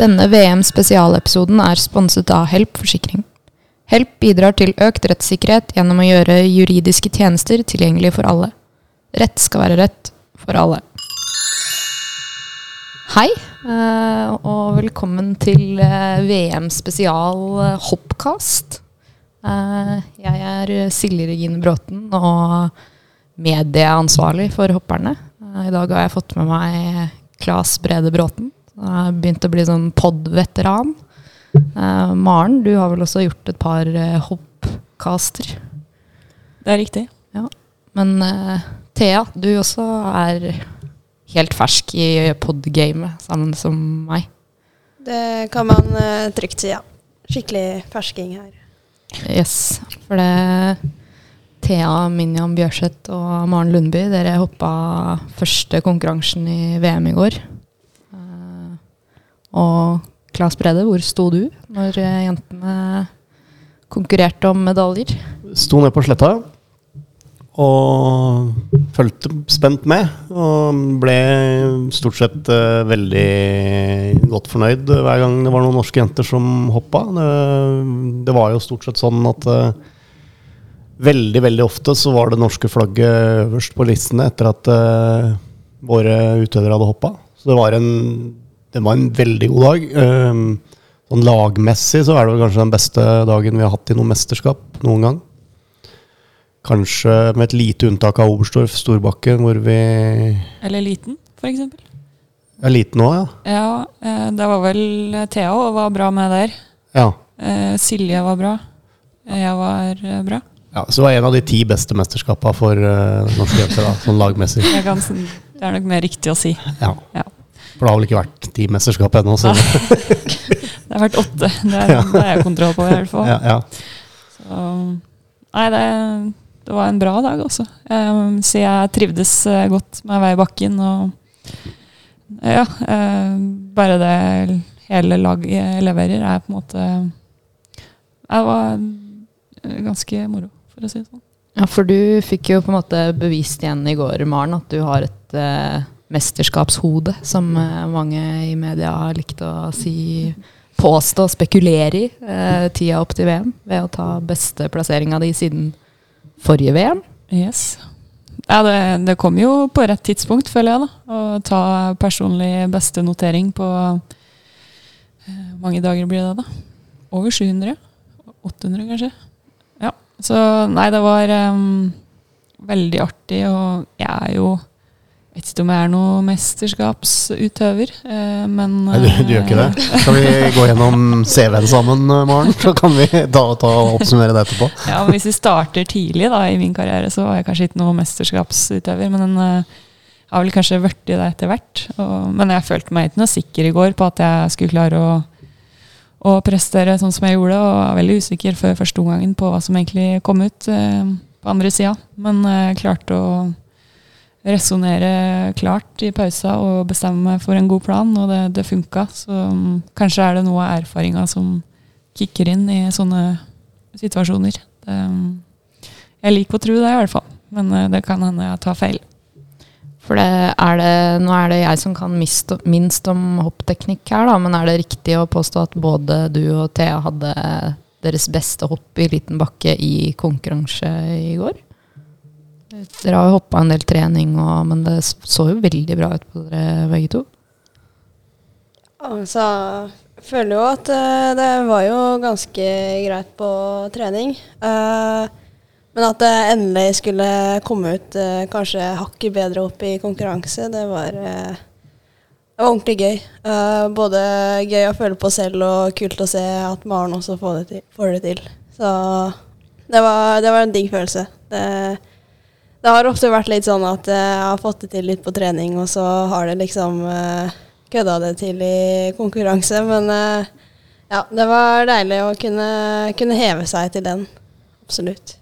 Denne VM-spesialepisoden er sponset av Help forsikring. Help bidrar til økt rettssikkerhet gjennom å gjøre juridiske tjenester tilgjengelig for alle. Rett skal være rett for alle. Hei, eh, og velkommen til eh, VM-spesial eh, Hoppkast. Jeg er Silje Regine Bråten og medieansvarlig for hopperne. I dag har jeg fått med meg Klas Brede Bråten. Jeg har begynt å bli sånn pod-veteran. Eh, Maren, du har vel også gjort et par eh, hoppcaster. Det er riktig. Ja. Men eh, Thea, du også er helt fersk i pod-gamet, sammen som meg. Det kan man eh, trygt si, ja. Skikkelig fersking her. Yes, for det Thea Minjan Bjørseth og Maren Lundby, dere hoppa første konkurransen i VM i går. Og Claes Brede, hvor sto du når eh, jentene konkurrerte om medaljer? Sto ned på sletta og fulgte spent med. Og ble stort sett eh, veldig godt fornøyd hver gang det var noen norske jenter som hoppa. Det, det var jo stort sett sånn at eh, veldig, veldig ofte så var det norske flagget øverst på listene etter at uh, våre utøvere hadde hoppa. Så det var en, det var en veldig god dag. Eh, sånn lagmessig så er det kanskje den beste dagen vi har hatt i noe mesterskap noen gang. Kanskje med et lite unntak av Oberstdorf Storbakken, hvor vi Eller liten, eksempel. er liten òg, ja. Ja, eh, det var vel Thea og var bra med der. ja. Eh, Silje var bra. Jeg var eh, bra. Ja, Så det var en av de ti beste mesterskapene for norske jenter, da, sånn lagmessig. Kan, det er nok mer riktig å si. Ja. Ja. For det har vel ikke vært ti mesterskap ennå, så Det har vært åtte. Det, er, Ja. det har jeg kontroll på, i hvert fall. ja, ja. Så, nei, det, det var en bra dag også. Um, så jeg trivdes eh, godt med å være i bakken. Og ja, um, bare det hele laget leverer, er på en måte Det var eh, ganske moro, for å si det sånn. Ja, for du fikk jo på en måte bevist igjen i går, Maren, at du har et eh, mesterskapshode, som eh, mange i media har likt å si påstå, og spekulere i eh, tida opp til VM, ved å ta beste plasseringa di siden forrige VM. Yes. Ja, det, det kom jo på rett tidspunkt, føler jeg. da. Å ta personlig beste notering på eh, Hvor mange dager blir det, da? Over 700? 800, kanskje? Ja. Så nei, det var um, veldig artig, og jeg er jo Vet ikke om jeg er noen mesterskapsutøver, eh, men Nei, du, du gjør ikke det? eh, Skal vi gå gjennom CV-en sammen, uh, Maren? Så kan vi ta, ta og oppsummere det etterpå. Ja, men Hvis vi starter tidlig da, i min karriere, så var jeg kanskje ikke noen mesterskapsutøver. Men jeg har vel kanskje blitt det etter hvert. Men jeg følte meg ikke noe sikker i går på at jeg skulle klare å, å prestere sånn som jeg gjorde. Og var veldig usikker før første omgangen på hva som egentlig kom ut eh, på andre sida. Men eh, jeg klarte å resonnere klart i pausa og bestemme meg for en god plan, og det, det funka. Så um, kanskje er det noe av erfaringa som kicker inn i sånne situasjoner. Det, um, jeg liker å tro det, i hvert fall. Men eh, det kan hende jeg tar feil. For det er det, nå er det jeg som kan mist, minst om hoppteknikk her, da, men er det riktig å påstå at både du og Thea hadde deres beste hopp i liten bakke i konkurranse i går? Dere har jo hoppa en del trening, og, men det så jo veldig bra ut på dere begge to. Altså, jeg føler jo at eh, det var jo ganske greit på trening. Eh, men at det endelig skulle komme ut eh, kanskje hakket bedre opp i konkurranse, det var, det var ordentlig gøy. Både gøy å føle på selv og kult å se at Maren også får det til. Får det til. Så det var, det var en digg følelse. Det, det har ofte vært litt sånn at eh, jeg har fått det til litt på trening, og så har det liksom uh, kødda det til i konkurranse. Men eh, ja, det var deilig å kunne, kunne heve seg til den. Absolutt.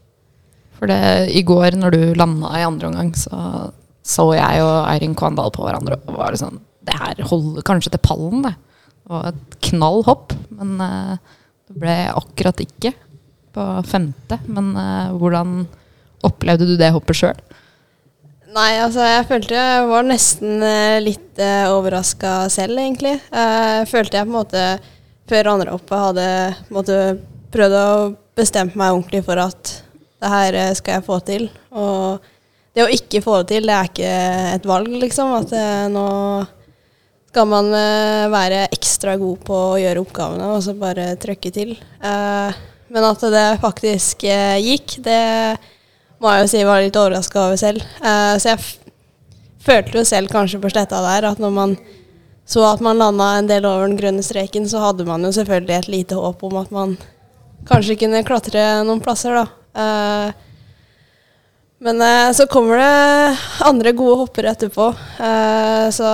For det, i går når du landa i andre omgang, så så jeg og Eirin Kvandal på hverandre og var det sånn Det her holder kanskje til pallen, det. Var et knall hopp, men eh, det ble akkurat ikke på femte. Men eh, hvordan opplevde du det hoppet sjøl? Nei, altså jeg følte jeg var nesten eh, litt uh, overraska selv, egentlig. Eh, følte jeg på en måte før andre hoppet hadde på prøvd å bestemme meg ordentlig for at det her eh, skal jeg få til. Og det å ikke få det til, det er ikke et valg, liksom. At eh, nå skal man eh, være ekstra god på å gjøre oppgavene og så bare trøkke til. Eh, men at det faktisk eh, gikk, det må jeg jo si var litt overraska over selv. Uh, så jeg følte jo selv kanskje på sletta der at når man så at man landa en del over den grønne streken, så hadde man jo selvfølgelig et lite håp om at man kanskje kunne klatre noen plasser, da. Uh, men uh, så kommer det andre gode hoppere etterpå. Så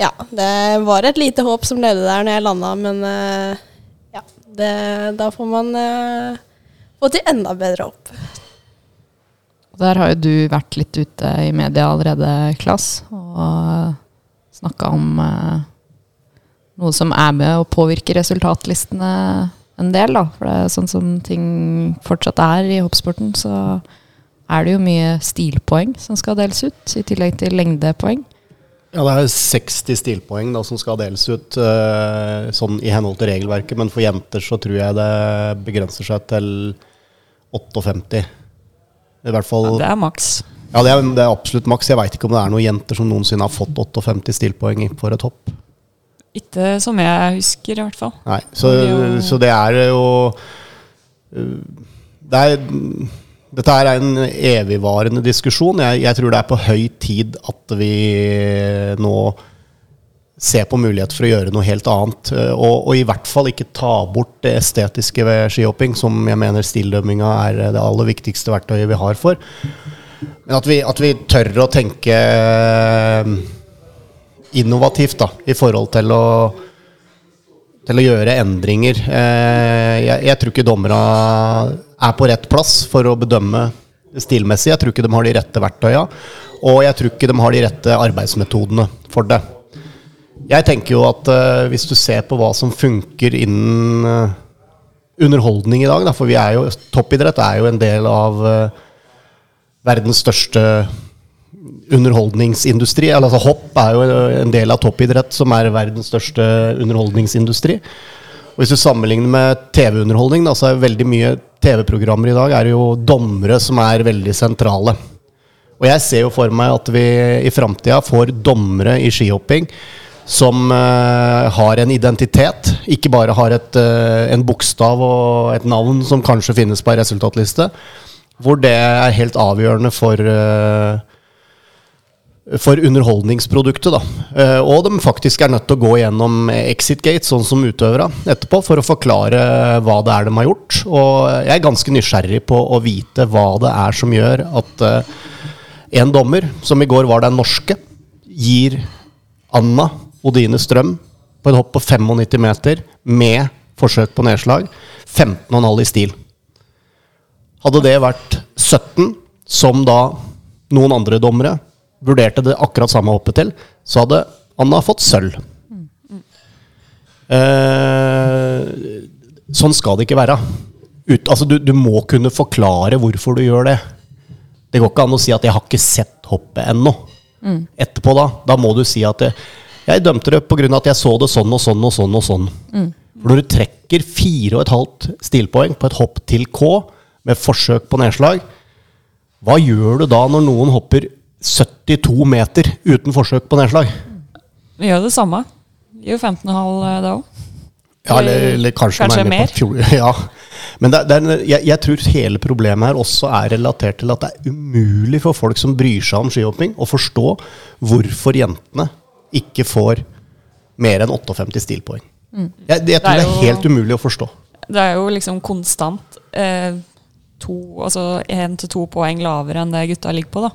ja, det var et lite håp som levde der når jeg landa, men ja, det, da får man få til enda bedre hopp. Der har jo du vært litt ute i media allerede, Klass, og snakka om eh, noe som er med å påvirke resultatlistene en del, da. For det er sånn som ting fortsatt er i hoppsporten, så er det jo mye stilpoeng som skal deles ut, i tillegg til lengdepoeng. Ja, det er 60 stilpoeng da, som skal deles ut uh, sånn i henhold til regelverket. Men for jenter så tror jeg det begrenser seg til 58. I hvert fall Ja, det er maks. Ja, det er, det er absolutt maks. Jeg veit ikke om det er noen jenter som noensinne har fått 58 stilpoeng for et hopp. Ikke som jeg husker, i hvert fall. Nei, så, så det er jo uh, det er, Dette er en evigvarende diskusjon. Jeg, jeg tror det er på høy tid at vi nå ser på mulighet for å gjøre noe helt annet. uh, Og, og i hvert fall ikke ta bort det estetiske ved skihopping, som jeg mener stilldømminga er det aller viktigste verktøyet vi har for. Men at vi, at vi tør å tenke uh, innovativt da, i forhold til å til å gjøre endringer. Eh, jeg, jeg tror ikke dommerne er på rett plass for å bedømme stilmessig. Jeg tror ikke de har de rette verktøya, og jeg tror ikke de har de rette arbeidsmetodene for det. Jeg tenker jo at uh, hvis du ser på hva som funker innen uh, underholdning i dag, da, for vi er jo, toppidrett er jo en del av uh, verdens største underholdningsindustri. Altså hopp er jo en del av toppidrett som er verdens største underholdningsindustri. Og Hvis du sammenligner med TV-underholdning, så er veldig mye TV-programmer i dag er jo dommere som er veldig sentrale. Og jeg ser jo for meg at vi i framtida får dommere i skihopping som uh, har en identitet. Ikke bare har et, uh, en bokstav og et navn som kanskje finnes på ei resultatliste. Hvor det er helt avgjørende for uh, for underholdningsproduktet. da. Og de faktisk er nødt til å gå gjennom Exit Gate, sånn som utøvere, etterpå, for å forklare hva det er de har gjort. Og jeg er ganske nysgjerrig på å vite hva det er som gjør at en dommer, som i går var den norske, gir Anna Odine Strøm på et hopp på 95 meter med forsøk på nedslag 15,5 i stil. Hadde det vært 17, som da noen andre dommere vurderte det akkurat samme hoppet til, så hadde Anna fått sølv. Eh, sånn skal det ikke være. Ut, altså du, du må kunne forklare hvorfor du gjør det. Det går ikke an å si at 'jeg har ikke sett hoppet ennå'. Etterpå, da. Da må du si at jeg, jeg dømte det pga. at jeg så det sånn og sånn og sånn. og sånn. For når du trekker 4,5 stilpoeng på et hopp til K med forsøk på nedslag, hva gjør du da når noen hopper 72 meter uten forsøk på nedslag? Vi gjør det samme. Gir jo 15,5 da òg. Ja, eller, eller kanskje, Kanskje mer? Fjor, ja. Men det, det jeg, jeg tror hele problemet her også er relatert til at det er umulig for folk som bryr seg om skihopping, å forstå hvorfor jentene ikke får mer enn 58 stilpoeng. Jeg, jeg tror det Det er er jo- helt umulig å forstå. Det er jo liksom konstant eh, to, altså én til to poeng lavere enn det gutta ligger på. da.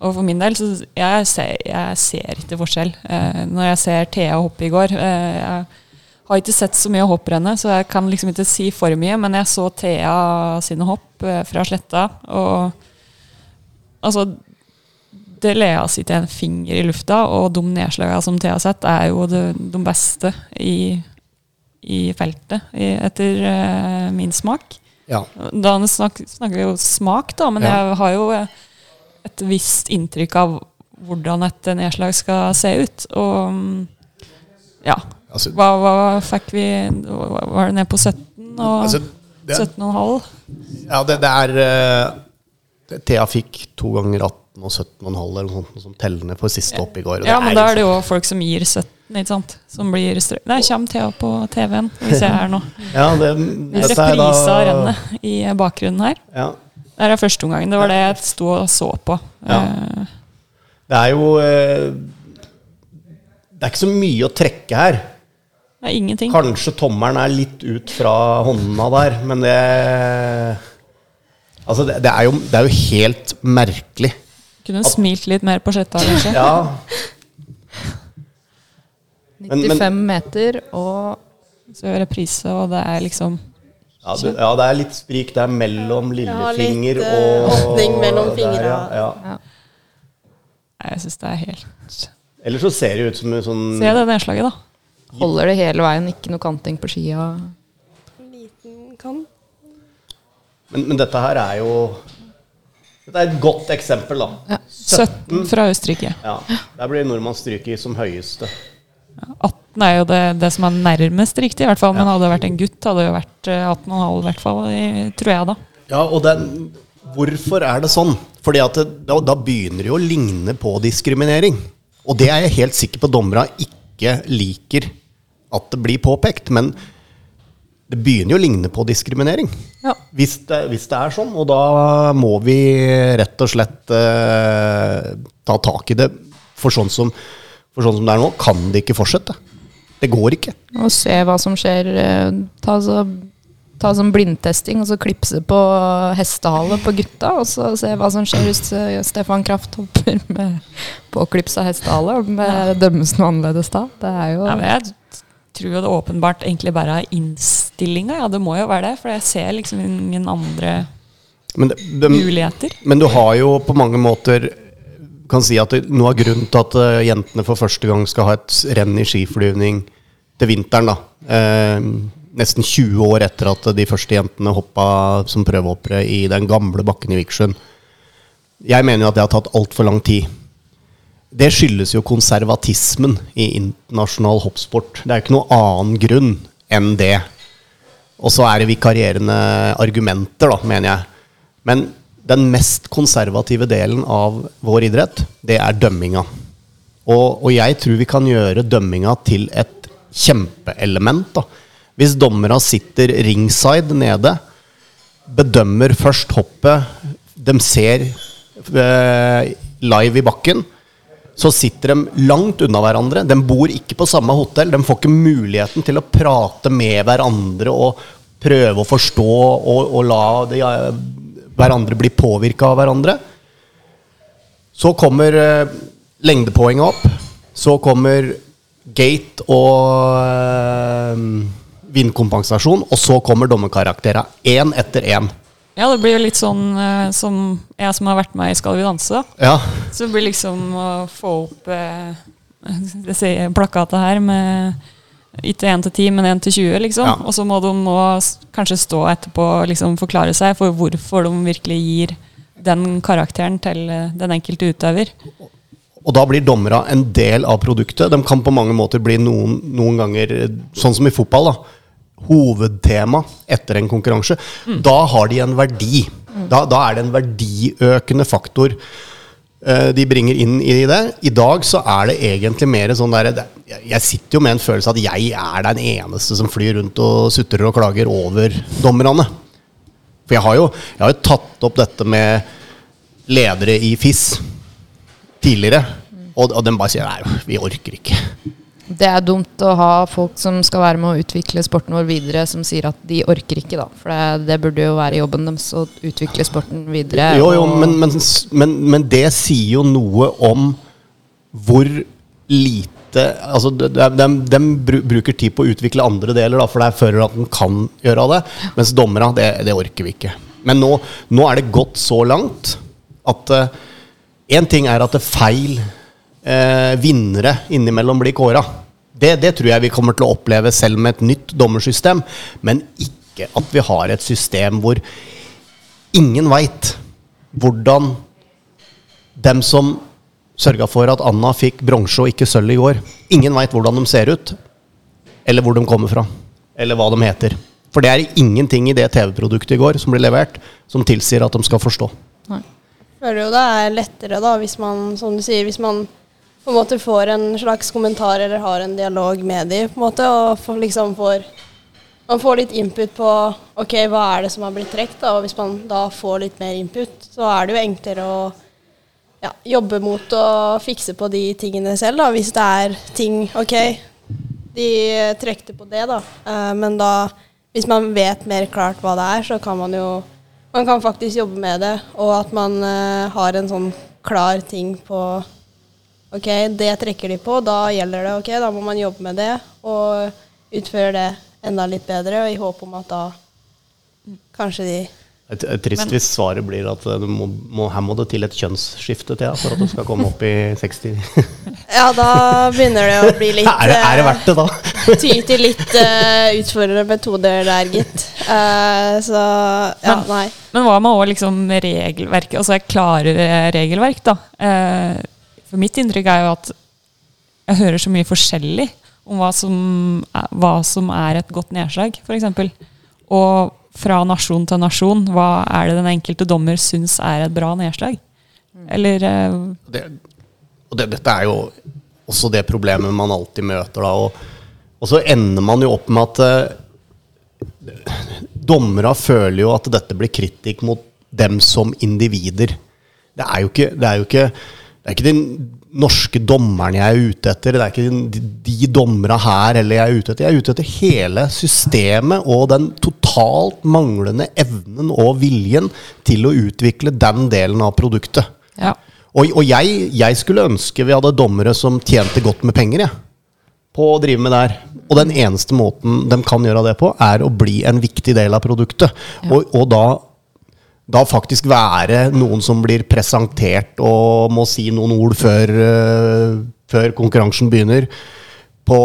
Og for min del, så jeg ser jeg ser ikke forskjell. Eh, når jeg ser Thea hoppe i går eh, Jeg har ikke sett så mye hopprennet, så jeg kan liksom ikke si for mye, men jeg så Thea sine hopp eh, fra sletta, og altså Det sitter en finger i lufta, og de nedslagene som Thea har sett, er jo de, de beste i, i feltet, i, etter uh, min smak. Ja. Da snak, snakker vi jo smak, da, men Ja. jeg har jo et visst inntrykk av hvordan et nedslag skal se ut. Og mm, ja. Altså, Hva, hva fikk vi Var det ned på 17? Og altså, 17,5? ja, det, det er uh, Thea fikk to ganger 18 og 17,5 eller noe sånt som tellende for siste opp i går. Ja, men da er det liksom- jo folk som gir 17, ikke sant? Som blir strø... Der kommer Thea på TV-en, hvis jeg er nå. Ja, det, Reprise av rennet i bakgrunnen her. Ja. Det er første omgang. Det var det jeg sto og så på. Ja. Eh, Det er jo eh, Det er ikke så mye å trekke her. Det er ingenting. Kanskje tommelen er litt ut fra hånda der, men det Altså, det, det, er, jo, det er jo helt merkelig. Kunne smilt litt mer på sletta, kanskje. Ja, Men- men- 95 meter og Så reprise, og det er liksom ja, det, ja, det er litt sprik der mellom lillefinger litt, eh, og åpning mellom fingra. ja, ja. Nei, Jeg syns det er helt Ellers så ser det ut som en sånn Se det nedslaget, da. holder det hele veien. Ikke noe kanting på skia. Liten kan. men, men dette her er jo Dette er et godt eksempel, da. Ja. 17 fra Østerrike. Ja, Der blir nordmann stryket som høyeste. 18 er jo det, det som er nærmest riktig, i hvert fall. Men hadde det vært en gutt, hadde det jo vært eh, 18,5 i hvert fall, tror jeg da. Ja, og den, hvorfor er det sånn? Fordi at det, da, da begynner det jo å ligne på diskriminering. Og det er jeg helt sikker på dommerne ikke liker at det blir påpekt. Men det begynner jo å ligne på diskriminering. Ja. Hvis det, hvis det er sånn. Og da må vi rett og slett eh, ta tak i det. For sånn, som, for sånn som det er nå, kan det ikke fortsette. Det går ikke. Og se hva som skjer. eh, Ta, så, ta sånn blindtesting, og så klipse på hestehale på gutta. Og så se hva som skjer hvis eh, Stefan Kraft hopper med påklipsa hestehale. Dømmes noe annerledes da. Det er jo Ja, tror jo det åpenbart egentlig bare er innstillinga. Ja, det må jo være det, for jeg ser liksom ingen andre Men, det, det, muligheter. Men du har jo på mange måter kan si at det, Noe av grunnen til at eh, jentene for første gang skal ha et renn i skiflyvning til vinteren, da eh, nesten 20 år etter at de første jentene hoppa som prøvehoppere i den gamle bakken i Vikersund Jeg mener jo at det har tatt altfor lang tid. Det skyldes jo konservatismen i internasjonal hoppsport. Det er ikke noen annen grunn enn det. Og så er det vikarierende argumenter, da, mener jeg. Men den mest konservative delen av vår idrett, det er dømminga. Og, og jeg tror vi kan gjøre dømminga til et kjempeelement. da. Hvis dommera sitter ringside nede, bedømmer først hoppet, de ser eh, live i bakken, så sitter de langt unna hverandre. De bor ikke på samme hotell. De får ikke muligheten til å prate med hverandre og prøve å forstå og, og la de, hverandre bli påvirka av hverandre. Så kommer eh, lengdepoenget opp. Så kommer gate og eh, vindkompensasjon. Og så kommer dommerkarakterene Én etter én. Ja, det blir jo litt sånn eh, som jeg som har vært med i Skal vi danse. da. Ja. Så det blir liksom å få opp eh, jeg ser plakatet her med ikke 1 til 10, men 1 til 20, liksom. Ja. Og så må de nå kanskje stå etterpå og liksom forklare seg for hvorfor de virkelig gir den karakteren til eh, den enkelte utøver. Og da blir dommera en del av produktet. De kan på mange måter bli noen, noen ganger, eh, sånn som i fotball, da, hovedtema etter en konkurranse. Da har de en verdi. Da, da er det en verdiøkende faktor uh, de bringer inn i det. I dag så er det egentlig mer sånn derre jeg- sitter jo med en følelse at jeg er den eneste som flyr rundt og sutrer og klager over dommerne. For jeg har jo, jeg har jo tatt opp dette med ledere i FIS tidligere. Og, og de bare sier nei, vi orker ikke. Det er dumt å ha folk som skal være med å utvikle sporten vår videre, som sier at de orker ikke, da. For det, det burde jo være jobben deres å utvikle sporten videre. Jo, jo, men, men, men, men det sier jo noe om hvor lite Altså, de, de, de bruker tid på å utvikle andre deler, da, for det er før at den kan gjøre det. Mens dommerne, det, det orker vi ikke. Men nå, nå er det gått så langt at én ting er at det feil eh, vinnere innimellom blir kåra. Det, det tror jeg vi kommer til å oppleve selv med et nytt dommersystem. Men ikke at vi har et system hvor ingen veit hvordan dem som sørga for at Anna fikk bronse og ikke sølv i går. Ingen veit hvordan de ser ut, eller hvor de kommer fra, eller hva de heter. For det er ingenting i det TV-produktet i går som ble levert, som tilsier at de skal forstå. Nei. Føler jo det er lettere da, hvis man, som du sier, hvis man på en måte får en slags kommentar eller har en dialog med dem, på en måte, og får, liksom får Man får litt input på ok, hva er det som har blitt trukket, og hvis man da får litt mer input, så er det jo enklere å ja, jobbe mot å fikse på de tingene selv, da, hvis det er ting Ok, de trekte på det, da, eh, men da hvis man vet mer klart hva det er, så kan man jo man kan faktisk jobbe med det, og at man eh, har en sånn klar ting på Ok, det trekker de på, da gjelder det. Ok, da må man jobbe med det og utføre det enda litt bedre, og i håp om at da kanskje de Et, et trist hvis svaret blir at du må, må, her må det til et kjønnsskifte til for at du skal komme opp i 60 Ja, da begynner det å bli litt er, det, er det verdt det, da? eh, Ty til litt uh, utfordrende metoder der, gitt. Uh, så ja, Men- nei. Men hva med òg liksom regelverket, altså et klarere regelverk, da? Eh, for mitt inntrykk er jo at jeg hører så mye forskjellig om hva som er, hva som er et godt nedslag, f.eks. Og fra nasjon til nasjon, hva er det den enkelte dommer syns er et bra nedslag? Eller eh, det, og det, dette er jo også det problemet man alltid møter da. Og, og så ender man jo opp med at eh, dommere føler jo at dette blir kritikk mot dem som individer. Det er jo ikke, det er jo ikke, det er ikke de norske dommerne jeg er ute etter. Det er ikke de, de dommerne her eller jeg er ute etter. Jeg er ute etter hele systemet og den totalt manglende evnen og viljen til å utvikle den delen av produktet. ja. Og, og jeg, jeg skulle ønske vi hadde dommere som tjente godt med penger, jeg. På å drive med det her. Og den eneste måten de kan gjøre det på, er å bli en viktig del av produktet. Og, og da, da faktisk være noen som blir presentert og må si noen ord før, øh, før konkurransen begynner. På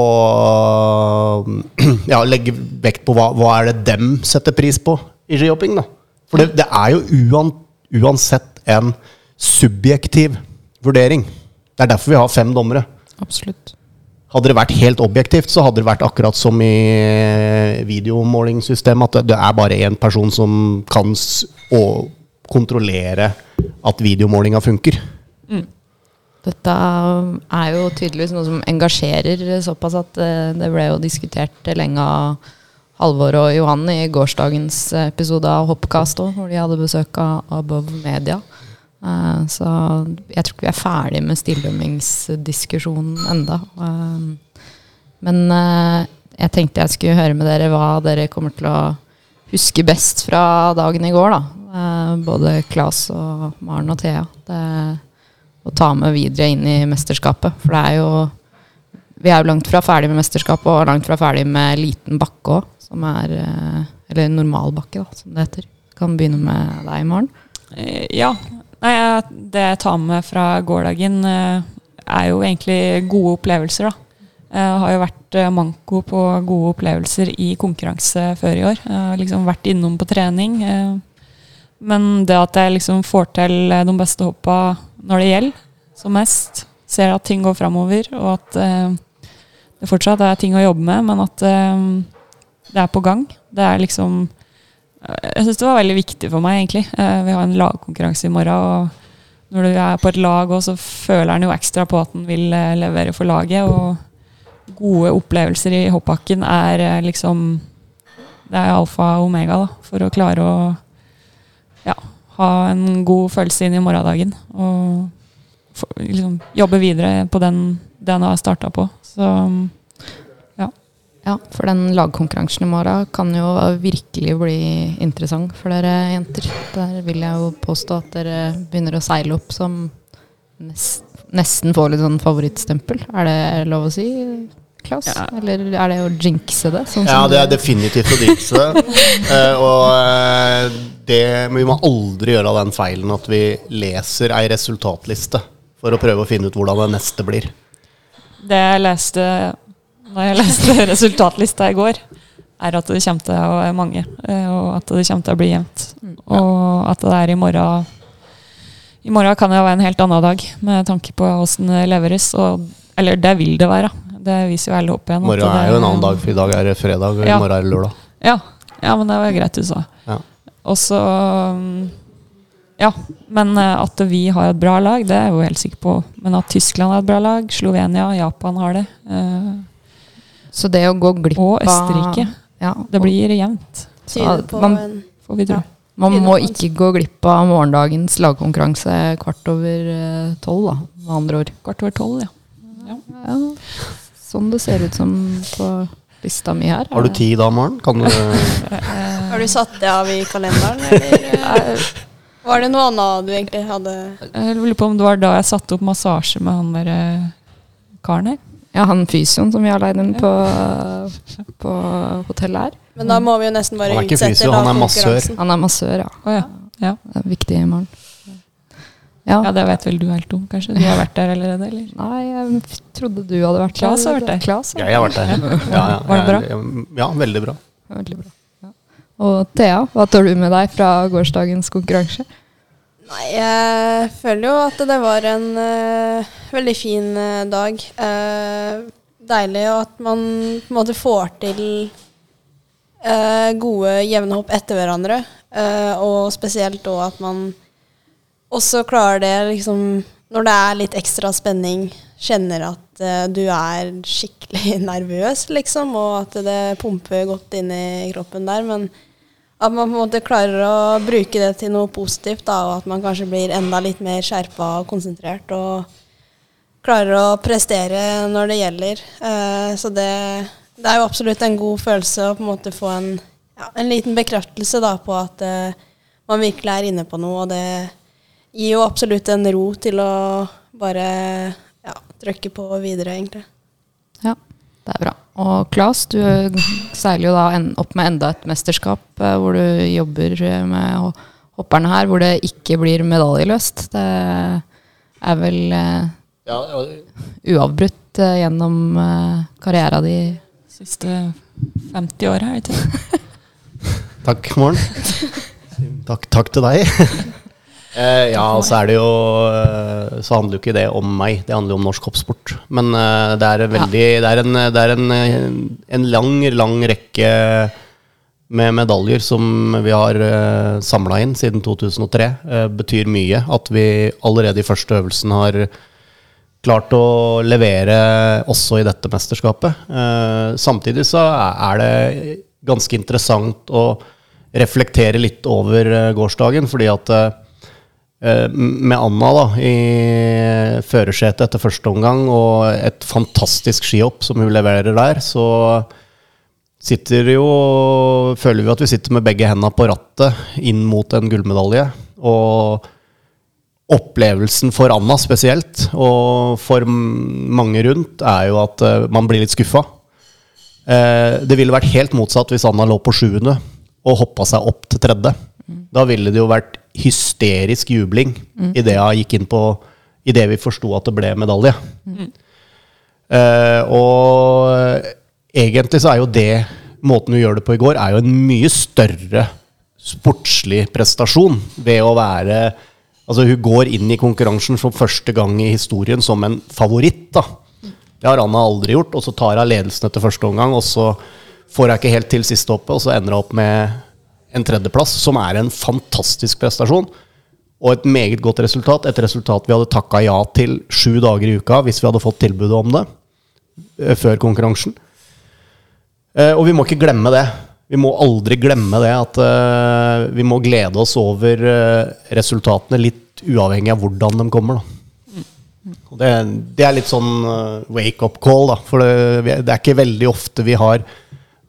Ja, legge vekt på hva, hva er det dem setter pris på i skihopping, da. For det, det er jo uan, uansett en subjektiv vurdering. Det er derfor vi har fem dommere. Absolutt. Hadde det vært helt objektivt, så hadde det vært akkurat som i videomålingssystemet, at det, er bare én person som kan kontrollere at videomålinga funker. Dette er jo tydeligvis noe som engasjerer såpass at eh, det ble jo diskutert lenge av Halvor og Johan i gårsdagens episode av Hoppcast òg, hvor de hadde besøk av Above Media. Eh, så jeg tror ikke vi er ferdig med stilldømmingsdiskusjonen enda. Eh, men eh, jeg tenkte jeg skulle høre med dere hva dere kommer til å huske best fra dagen i går. da. Både Klas og Maren og Thea. Det å ta med videre inn i mesterskapet. For det er jo Vi er jo langt fra ferdig med mesterskapet og langt fra ferdig med liten bakke òg, som er Eller normal bakke, da, som det heter. Kan begynne med deg, i morgen. Ja. Nei, det jeg tar med fra gårsdagen, eh, er jo egentlig gode opplevelser, da. Jeg har jo vært eh, manko på gode opplevelser i konkurranse før i år. Jeg har liksom vært innom på trening. eh, Men det at jeg liksom får til eh, de beste hoppa når det gjelder, som mest, ser at ting går framover, og at eh, det fortsatt er ting å jobbe med, men at eh, det er på gang. Det er liksom jeg syns det var veldig viktig for meg, egentlig. Eh, Vi har en lagkonkurranse i morgen, og når du er på et lag òg, så føler en jo ekstra på at en vil eh, levere for laget. Og gode opplevelser i hoppbakken er eh, liksom Det er alfa og omega da, for å klare å ja, ha en god følelse inn i morgendagen. Og for, liksom jobbe videre på den, den jeg har starta på. Så Ja, for den lagkonkurransen i morgen kan jo virkelig bli interessant for dere jenter. Der vil jeg jo påstå at dere begynner å seile opp som nest, nesten får litt sånn favorittstempel. Er det lov å si, Klaus? Ja. Eller er det å jinxe det? Sånn Ja, det er definitivt å jinxe det. uh, og eh, det, vi må aldri gjøre den feilen at vi leser ei resultatliste for å prøve å finne ut hvordan det neste blir. Det jeg leste da jeg leste resultatlista i går, er at det kommer til å være mange. eh, Og at det kommer til å bli jevnt. Og at det er i morgen I morgen kan det være en helt annen dag, med tanke på åssen det leveres. Og, eller det vil det være. Det viser jo alle opp igjen. Morgen er jo en annen dag, for i dag er det fredag, og i Ja. morgen er det lørdag. Ja, ja men det var greit du sa. Ja. Og så um, Ja, men eh, at vi har et bra lag, det er jeg jo helt sikker på. Men at Tyskland har et bra lag, Slovenia, Japan har det. Eh, Så det å gå glipp og av Østerrike. ja, Det blir jevnt, man- får vi tro. Ja. Man må ikke gå glipp av morgendagens lagkonkurranse kvart over eh, tolv, da, med andre ord. Kvart over tolv, ja. Ja, sånn det ser ut som på lista mi her. Har du tid da, Maren? Kan du Har du satt det av i kalenderen, eller eh, var det noe annet du egentlig hadde Jeg lurer på om det var da jeg satte opp massasje med han der eh, karen her. Ja, han fysioen som vi har leid inn på, på hotellet her. Men da må vi jo nesten bare Han er ikke utsette fysio, han er massør. Han er massør, ja. Å ja. ja. Det er viktig i morgen. Ja. Ja, det vet vel du helt om, kanskje? Du har vært der allerede, eller? Nei, jeg f- trodde du hadde vært Klas har vært der. Klas, ja. Jeg har vært der. Ja, ja, Var det bra? jeg- Ja, veldig bra. Veldig bra. Ja. Og Thea, hva tar du med deg fra gårsdagens konkurranse? Nei, jeg føler jo at det var en uh, veldig fin uh, dag. Uh, deilig at man på en måte får til gode jevne hopp etter hverandre. Og spesielt òg at man også klarer det liksom når det er litt ekstra spenning, kjenner at du er skikkelig nervøs, liksom, og at det pumper godt inn i kroppen der. Men at man på en måte klarer å bruke det til noe positivt, da, og at man kanskje blir enda litt mer skjerpa og konsentrert. Og klarer å prestere når det gjelder. Eh, så det, det er jo absolutt en god følelse å på en måte få en, ja, en liten bekreftelse da, på at eh, man virkelig er inne på noe. Og det gir jo absolutt en ro til å bare ja, trykke på videre, egentlig. Ja, det er bra. Og Klas, du seiler jo da opp med enda et mesterskap eh, hvor du jobber eh, med hopperne her, hvor det ikke blir medaljeløst. Det er vel eh, Ja, uavbrutt gjennom karriera di. Siste 50 åra, er det ikke det? Takk, Morn. Takk, takk til deg. Eh, ja, så er det jo eh, Så handler jo ikke det om meg, det handler jo om norsk hoppsport. Men eh, det er veldig Det er, en, det er en, eh, en lang, lang rekke med medaljer som vi har eh, samla inn siden 2003. Eh, betyr mye at vi allerede i første øvelsen har klart å levere også i dette mesterskapet. Eh, samtidig så er det ganske interessant å reflektere litt over gårsdagen, fordi at med Anna da, i førersetet etter første omgang og et fantastisk skihopp som hun leverer der, så sitter jo Føler vi at vi sitter med begge hendene på rattet inn mot en gullmedalje. Og opplevelsen for Anna spesielt, og for mange rundt, er jo at eh, man blir litt skuffa. Eh, det ville vært helt motsatt hvis Anna lå på sjuende og hoppa seg opp til tredje. Da ville det jo vært hysterisk jubling idet jeg gikk inn på Idet vi forsto at det ble medalje. Eh, og egentlig så er jo det Måten hun gjør det på i går, er jo en mye større sportslig prestasjon ved å være Altså, hun går inn i konkurransen for første gang i historien som en favoritt, da. Det har Anna aldri gjort. Og så tar hun ledelsen etter første omgang, og så får hun ikke helt til siste hoppet, og så ender hun opp med en tredjeplass, som er en fantastisk prestasjon. Og et meget godt resultat. Et resultat vi hadde takka ja til sju dager i uka hvis vi hadde fått tilbudet om det eh, før konkurransen. Eh, og vi må ikke glemme det. Vi må aldri glemme det at eh, vi må glede oss over resultatene litt uavhengig av hvordan de kommer. Da. Det, det er litt sånn wake-up call, da. For det, det er ikke veldig ofte vi har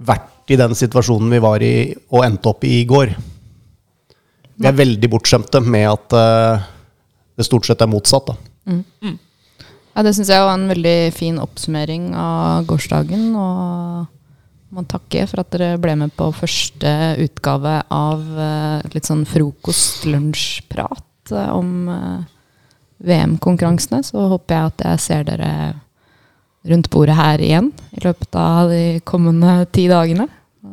vært i den situasjonen vi var i og endte opp i i går. Vi er veldig bortskjemte med at uh, det stort sett er motsatt. Da. Ja, det syns jeg var en veldig fin oppsummering av gårsdagen. Og må takke for at dere ble med på første utgave av eh, litt sånn frokost-lunsjprat eh, om VM-konkurransene. Så håper jeg at jeg ser dere rundt bordet her igjen i løpet av de kommende ti dagene.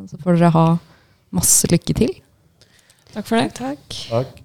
Så får dere ha masse lykke til. Takk for det. Takk. Takk.